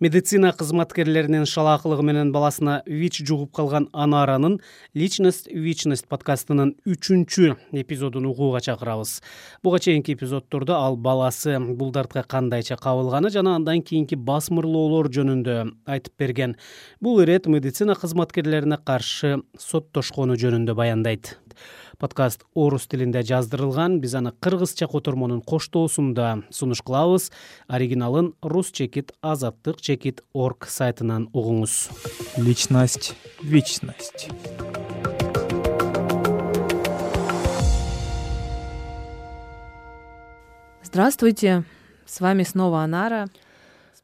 медицина кызматкерлеринин шалаакылыгы менен баласына вич жугуп калган анаранын личность вичность подкастынын үчүнчү эпизодун угууга чакырабыз. Буга чейинки эпизоддордо ал баласы бул дартка кандайча кабылганы жана андан кийинки басмырлоолор жөнүндө айтып берген. Бул ирет медицина кызматкерлерине каршы соттошкону жөнүндө баяндайт подкаст орус тилинде жаздырылган. Биз аны кыргызча котормонун коштоосунда сунуш кылабыз оригиналын рус чекит азаттык чекит орг сайтынан угуңуз. Личность вечность. Здравствуйте. С вами снова анара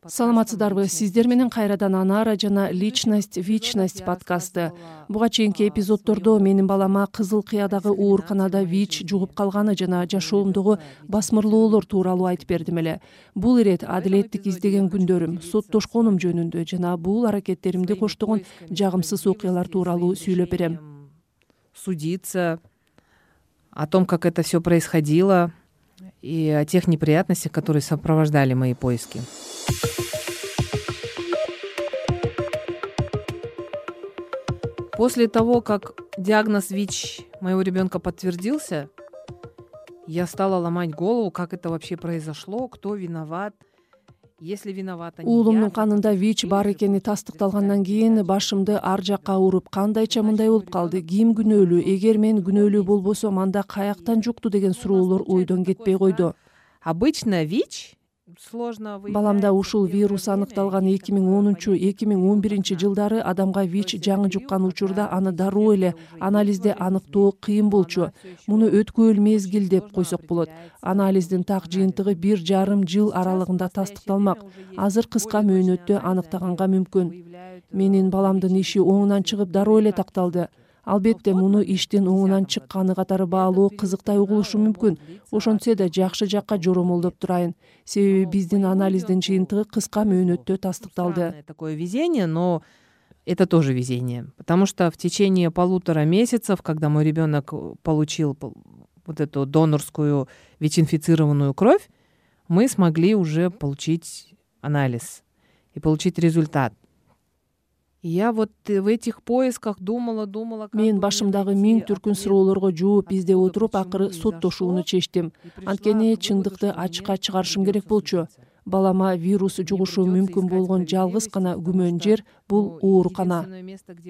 саламатсыздарбы? Сиздер менен кайрадан анара жана личность вичность подкасты. буга чейинки эпизоддордо менин балама кызыл кыядагы ооруканада вич жугуп калганы жана жашоомдогу басмырлоолор тууралуу айтып бердим эле. Бул ирет адилеттик издеген күндөрүм соттошконум жөнүндө жана бул аракеттеримди коштогон жагымсыз окуялар тууралуу сүйлөп берем. Судиться о том как это все происходило и о тех неприятностях которые сопровождали мои поиски после того как диагноз вич моего ребенка подтвердился я стала ломать голову как это вообще произошло кто виноват если виновата уулумдун канында вич бар экени тастыкталгандан кийин башымды ар жакка уруп кандайча мындай болуп калды? ким күнөөлүү эгер мен күнөөлүү болбосом анда каяктан жукту деген суроолор ойдон кетпей койду обычно вич баламда ушул вирус аныкталган эки миң онунчу эки миң он биринчи жылдары адамга вич жаңы жуккан учурда аны дароо эле анализде аныктоо кыйын болчу. муну өткүлө мезгил деп койсок болот. анализдин так жыйынтыгы бир жарым жыл аралыгында тастыкталмак азыр кыска мөөнөттө аныктаганга мүмкүн. менин баламдын иши оңунан чыгып дароо эле такталды албетте муну иштин оңунан чыкканы катары баалоо кызыктай угулушу мүмкүн. Ошентсе да жакшы жакка жоромолдоп турайын. Себеби биздин анализдин жыйынтыгы кыска мөөнөттө тастыкталды. Такое везение но это тоже везение. Потому что в течение полутора месяцев когда мой ребенок получил вот эту донорскую вич инфицированную кровь мы смогли уже получить анализ и получить результат я вот э, в этих поисках думала думала мен башымдагы миң түркүн суроолорго жооп издеп отуруп акыры соттошууну чечтим. анткени чындыкты ачыкка чыгарышым керек болчу. балама вирус жугушу мүмкүн болгон жалгыз гана күмөн жер бул оорукана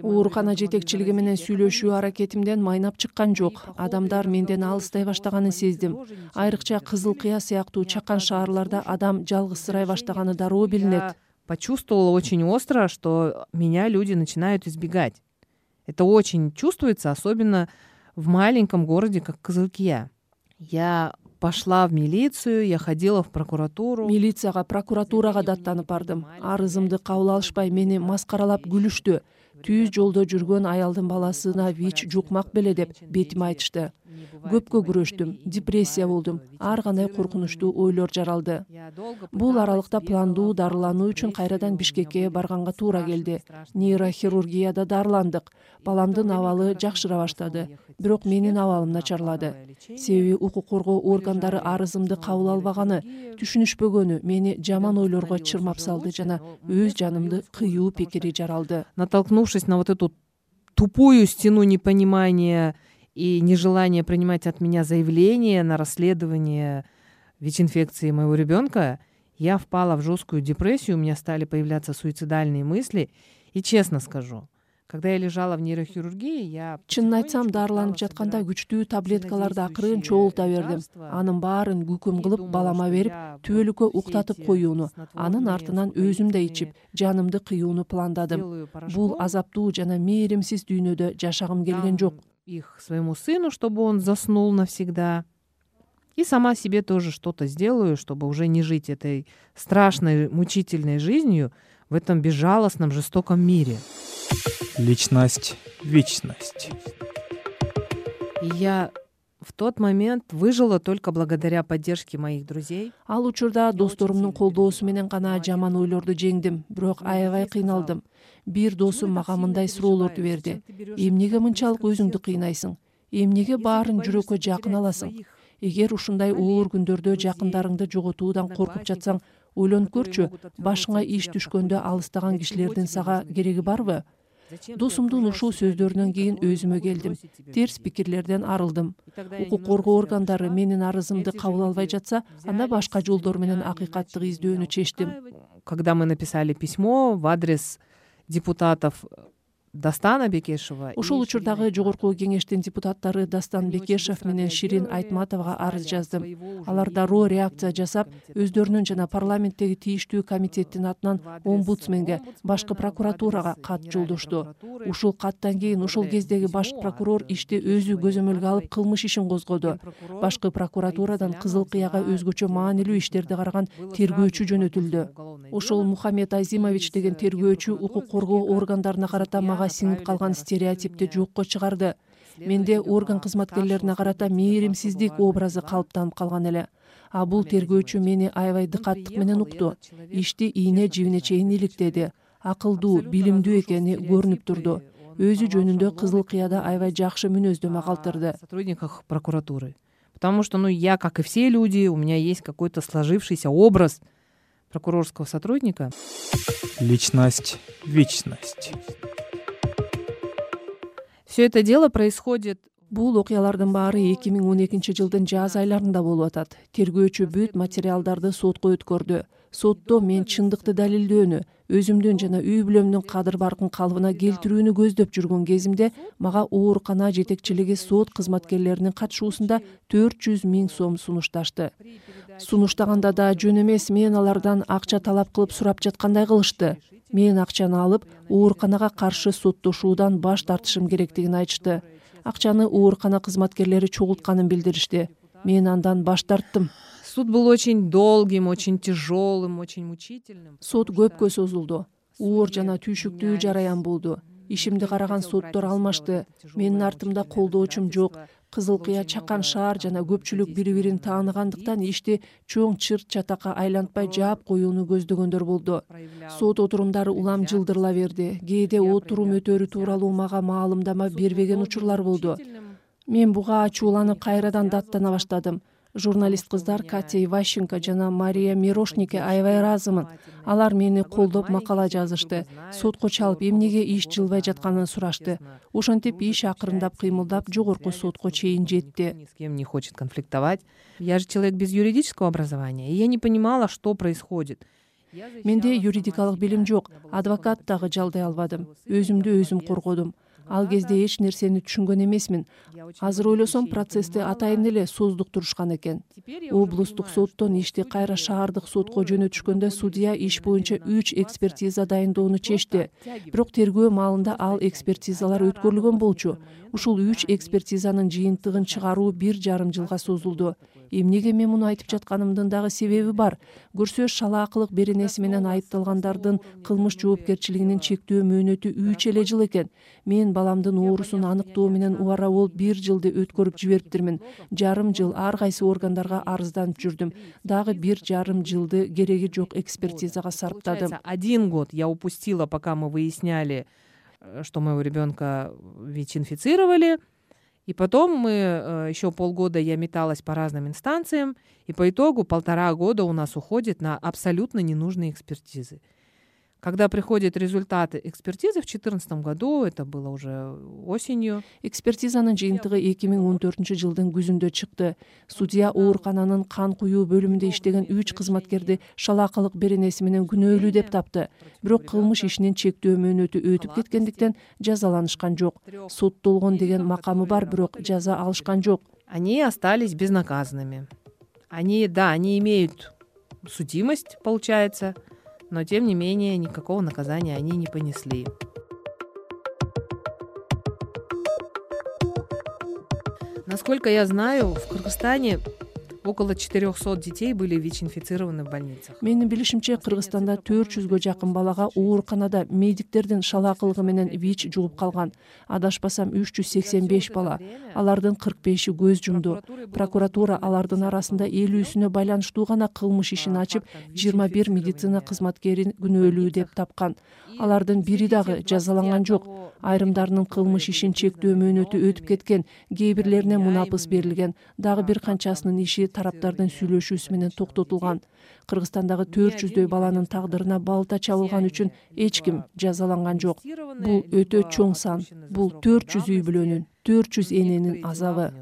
оорукана жетекчилиги менен сүйлөшүү аракетимден майнап чыккан жок. адамдар менден алыстай баштаганын сездим. айрыкча кызыл кыя сыяктуу чакан шаарларда адам жалгызсырай баштаганы дароо билинет почувствовала очень остро что меня люди начинают избегать. Это очень чувствуется особенно в маленьком городе как кызылкия. Я пошла в милицию я ходила в прокуратуру. Милицияга прокуратурага да аттанып бардым. Арызымды кабыл алышпай мени маскаралап күлүштү түз жолдо жүргөн аялдын баласына вич жукмак беле деп бетиме айтышты. Көпкө күрөштүм депрессия болдум ар кандай коркунучтуу ойлор жаралды. Бул аралыкта пландуу дарылануу үчүн кайрадан бишкекке барганга туура келди. Нейрохирургияда дарыландык. Баламдын абалы жакшыра баштады бирок менин абалым начарлады. Себеби укук коргоо органдары арызымды кабыл албаганы түшүнүшпөгөнү мени жаман ойлорго чырмап салды жана өз жанымды кыюу пикири жаралды натолкнувшись на вот эту тупую стену непонимания и нежелание принимать от меня заявление на расследование вич инфекции моего ребенка я впала в жесткую депрессию у меня стали появляться суицидальные мысли. И честно скажу когда я лежала в нейрохирургии я чынын айтсам дарыланып жатканда күчтүү таблеткаларды акырын чогулта бердим. анын баарын күкүм кылып балама берип түбөлүккө уктатып коюуну анын артынан өзүм да ичип жанымды кыюуну пландадым. бул азаптуу жана мээримсиз дүйнөдө жашагым келген жок. их своему сыну чтобы он заснул навсегда. И сама себе тоже что то сделаю чтобы уже не жить этой страшной мучительной жизнью в этом безжалостном жестоком мире личность вечность. Я в тот момент выжила только благодаря поддержке моих друзей. Ал учурда досторумдун колдоосу менен гана жаман ойлорду жеңдим бирок аябай кыйналдым. Бир досум мага мындай суроолорду берди. Эмнеге мынчалык өзүңдү кыйнайсың? Эмнеге баарын жүрөккө жакын аласың? Эгер ушундай оор күндөрдө жакындарыңды жоготуудан коркуп жатсаң ойлонуп көрчү башыңа иш түшкөндө алыстаган кишилердин сага кереги барбы досумдун ушул сөздөрүнөн кийин өзүмө келдим. терс пикирлерден арылдым. Укук коргоо органдары менин арызымды кабыл албай жатса анда башка жолдор менен акыйкатты издөөнү чечтим. когда мы написали письмо в адрес депутатов дастана бекешева ошол учурдагы жогорку кеңештин депутаттары дастан бекешев менен ширин айтматовага арыз жаздым. Алар дароо реакция жасап өздөрүнүн жана парламенттеги тийиштүү комитеттин атынан омбудсменге башкы прокуратурага кат жолдошту. Ушул каттан кийин ошол кездеги баш прокурор ишти өзү көзөмөлгө алып кылмыш ишин козгоду. Башкы прокуратурадан кызыл кыяга өзгөчө маанилүү иштерди караган тергөөчү жөнөтүлдү. Ошол мухаммед азимович деген тергөөчү укук коргоо органдарына карата мага сиңип калган стереотипти жокко чыгарды. Менде орган кызматкерлерине карата мээримсиздик образы калыптанып калган эле. А бул тергөөчү мени аябай дыкаттык менен укту ишти ийне жибине чейин иликтеди акылдуу билимдүү экени көрүнүп турду. Өзү жөнүндө кызыл кыяда аябай жакшы мүнөздөмө калтырды. Сотрудниках прокуратуры. Потому что ну я как и все люди у меня есть какой то сложившийся образ прокурорского сотрудника. Личность вечность все это дело происходит бул окуялардын баары эки миң он экинчи жылдын жаз айларында болуп атат. Тергөөчү бүт материалдарды сотко өткөрдү. Сотто мен чындыкты далилдөөнү өзүмдүн жана үй бүлөмдүн кадыр баркын калыбына келтирүүнү көздөп жүргөн кезимде мага оорукана жетекчилиги сот кызматкерлеринин катышуусунда төрт жүз миң сом сунушташты сунуштаганда да жөн эмес мен алардан акча талап кылып сурап жаткандай кылышты. Мен акчаны алып ооруканага каршы соттошуудан баш тартышым керектигин айтышты. Акчаны оорукана кызматкерлери чогултканын билдиришти. Мен андан баш тарттым. Суд был очень долгим очень тяжелым очень мучительным. Сот көпкө созулду. Оор жана түйшүктүү жараян болду. Ишимди караган соттор алмашты. менин артымда колдоочум жок кызыл кыя чакан шаар жана көпчүлүк бири бирин тааныгандыктан ишти чоң чырт чатакка айлантпай жаап коюуну көздөгөндөр болду. Сот отурумдары улам жылдырыла берди. Кээде отурум өтөрү тууралуу мага маалымдама бербеген учурлар болду. Мен буга ачууланып кайрадан даттана баштадым журналист кыздар катя иващенко жана мария мирошнике аябай ыраазымын алар мени колдоп макала жазышты сотко чалып эмнеге иш жылбай жатканын сурашты. Ошентип иш акырындап кыймылдап жогорку сотко чейин жетти. Ни с кем не хочет конфликтовать. Я же человек без юридического образования и я не понимала что происходит. Менде юридикалык билим жок. Адвокат дагы жалдай албадым. Өзүмдү өзүм коргодум ал кезде эч нерсени түшүнгөн эмесмин. Азыр ойлосом процессти атайын эле создуктурушкан экен. Облустук соттон ишти кайра шаардык сотко жөнөтүшкөндө судья иш боюнча үч экспертиза дайындоону чечти бирок тергөө маалында ал экспертизалар өткөрүлгөн болчу. ушул үч экспертизанын жыйынтыгын чыгаруу бир жарым жылга созулду. эмнеге мен муну айтып жатканымдын дагы себеби бар. Көрсө шалаакылык беренеси менен айыпталгандардын кылмыш жоопкерчилигинин чектөө мөөнөтү үч эле жыл экен. Мен баламдын оорусун аныктоо менен убара болуп бир жылды өткөрүп жибериптирмин жарым жыл ар кайсы органдарга арызданып жүрдүм. Дагы бир жарым жылды кереги жок экспертизага сарптадым. один год я упустила пока мы выясняли э, что моего ребенка вич инфицировали. И потом мы э, еще полгода я металась по разным инстанциям. И по итогу полтора года у нас уходит на абсолютно ненужные экспертизы когда приходят результаты экспертизы в четырнадцатом году это было уже осенью. Экспертизанын жыйынтыгы эки миң он төртүнчү жылдын күзүндө чыкты. Судья оорукананын кан куюу бөлүмүндө иштеген үч кызматкерди шалаакылык беренеси менен күнөөлүү деп тапты. бирок кылмыш ишинин чектөө мөөнөтү өтүп кеткендиктен жазаланышкан жок. соттолгон деген макамы бар бирок жаза алышкан жок. Они остались безнаказанными. Они да они имеют судимость получается но тем не менее никакого наказания они не понесли. Насколько я знаю в кыргызстане около четырехсот детей были вич инфицированы в больницах. Менин билишимче кыргызстанда төрт жүзгө жакын балага ооруканада медиктердин шалаакылыгы менен вич жугуп калган. Адашпасам үч жүз сексен беш бала алардын кырк беши көз жумду. Прокуратура алардын арасында элүүсүнө байланыштуу гана кылмыш ишин ачып жыйырма бир медицина кызматкерин күнөөлүү деп тапкан. Алардын бири дагы жазаланган жок. Айрымдарынын кылмыш ишин чектөө мөөнөтү өтүп кеткен кээ бирлерине мунапыс берилген. Дагы бир канчасынын иши тараптардын сүйлөшүүсү менен токтотулган. Кыргызстандагы төрт жүздөй баланын тагдырына балта чабылган үчүн эч ким жазаланган жок. Бул өтө чоң сан. Бул төрт жүз үй бүлөнүн төрт жүз эненин азабы.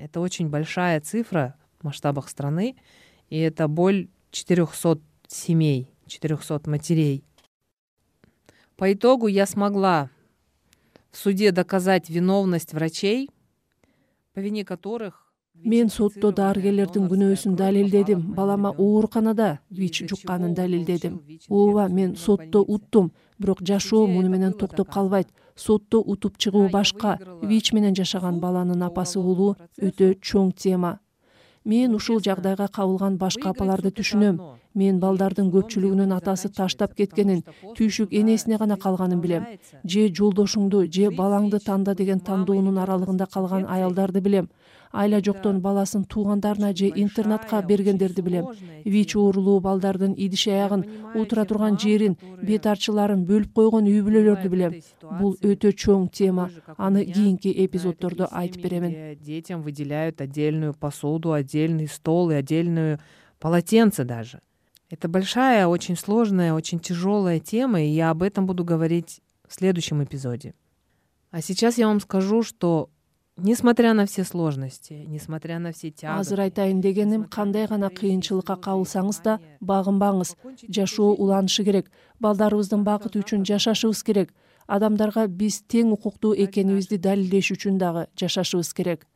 Это очень большая цифра в масштабах страны и это боль четырехсот семей четырехсот матерей. По итогу я смогла в суде доказать виновность врачей по вине которых мен сотто дарыгерлердин күнөөсүн далилдедим. Балама ооруканада вич жукканын далилдедим. Ооба мен сотто уттум. Бирок жашоо муну менен токтоп калбайт. Сотто утуп чыгуу башка вич менен жашаган баланын апасы болуу өтө чоң тема. Мен ушул жагдайга кабылган башка апаларды түшүнөм. Мен балдардын көпчүлүгүнүн атасы таштап кеткенин түйшүк энесине гана калганын билем. Же жолдошуңду же балаңды танда деген тандоонун аралыгында калган аялдарды билем айла жоктон баласын туугандарына же интернатка бергендерди билем. вич оорулуу балдардын идиш аягын отура турган жерин бет арчыларын бөлүп койгон үй бүлөлөрдү билем. бул өтө чоң тема. аны кийинки эпизоддордо айтып беремин детям выделяют отдельную посуду отдельный стол и отдельную полотенце даже. Это большая очень сложная очень тяжелая тема и я об этом буду говорить в следующем эпизоде. А сейчас я вам скажу что несмотря на все сложности несмотря на все тяготы азыр айтайын дегеним кандай гана кыйынчылыкка кабылсаңыз да багынбаңыз. жашоо уланышы керек. Балдарыбыздын бакыты үчүн жашашыбыз керек адамдарга биз тең укуктуу экенибизди далилдеш үчүн дагы жашашыбыз керек.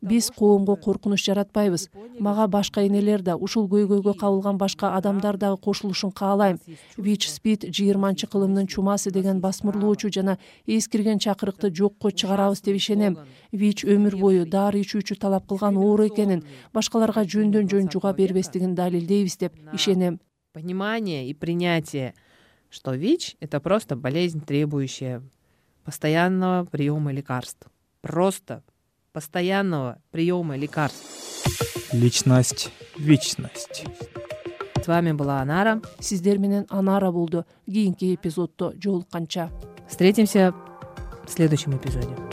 Биз коомго коркунуч жаратпайбыз. Мага башка энелер да ушул көйгөйгө кабылган башка адамдар дагы кошулушун каалайм. Вич спид жыйырманчы кылымдын чумасы деген басмырлоочу жана эскирген чакырыкты жокко чыгарабыз деп ишенем. Вич өмүр бою дары ичүүчү талап кылган оору экенин башкаларга жөндөн жөн жуга бербестигин далилдейбиз деп ишенем. понимание и принятие что вич это просто болезнь требующая постоянного приема лекарств. Просто постоянного приема лекарств. Личность вечность. С вами была анара. Сиздер менен анара болду. Кийинки эпизоддо жолукканча. Встретимся в следующем эпизоде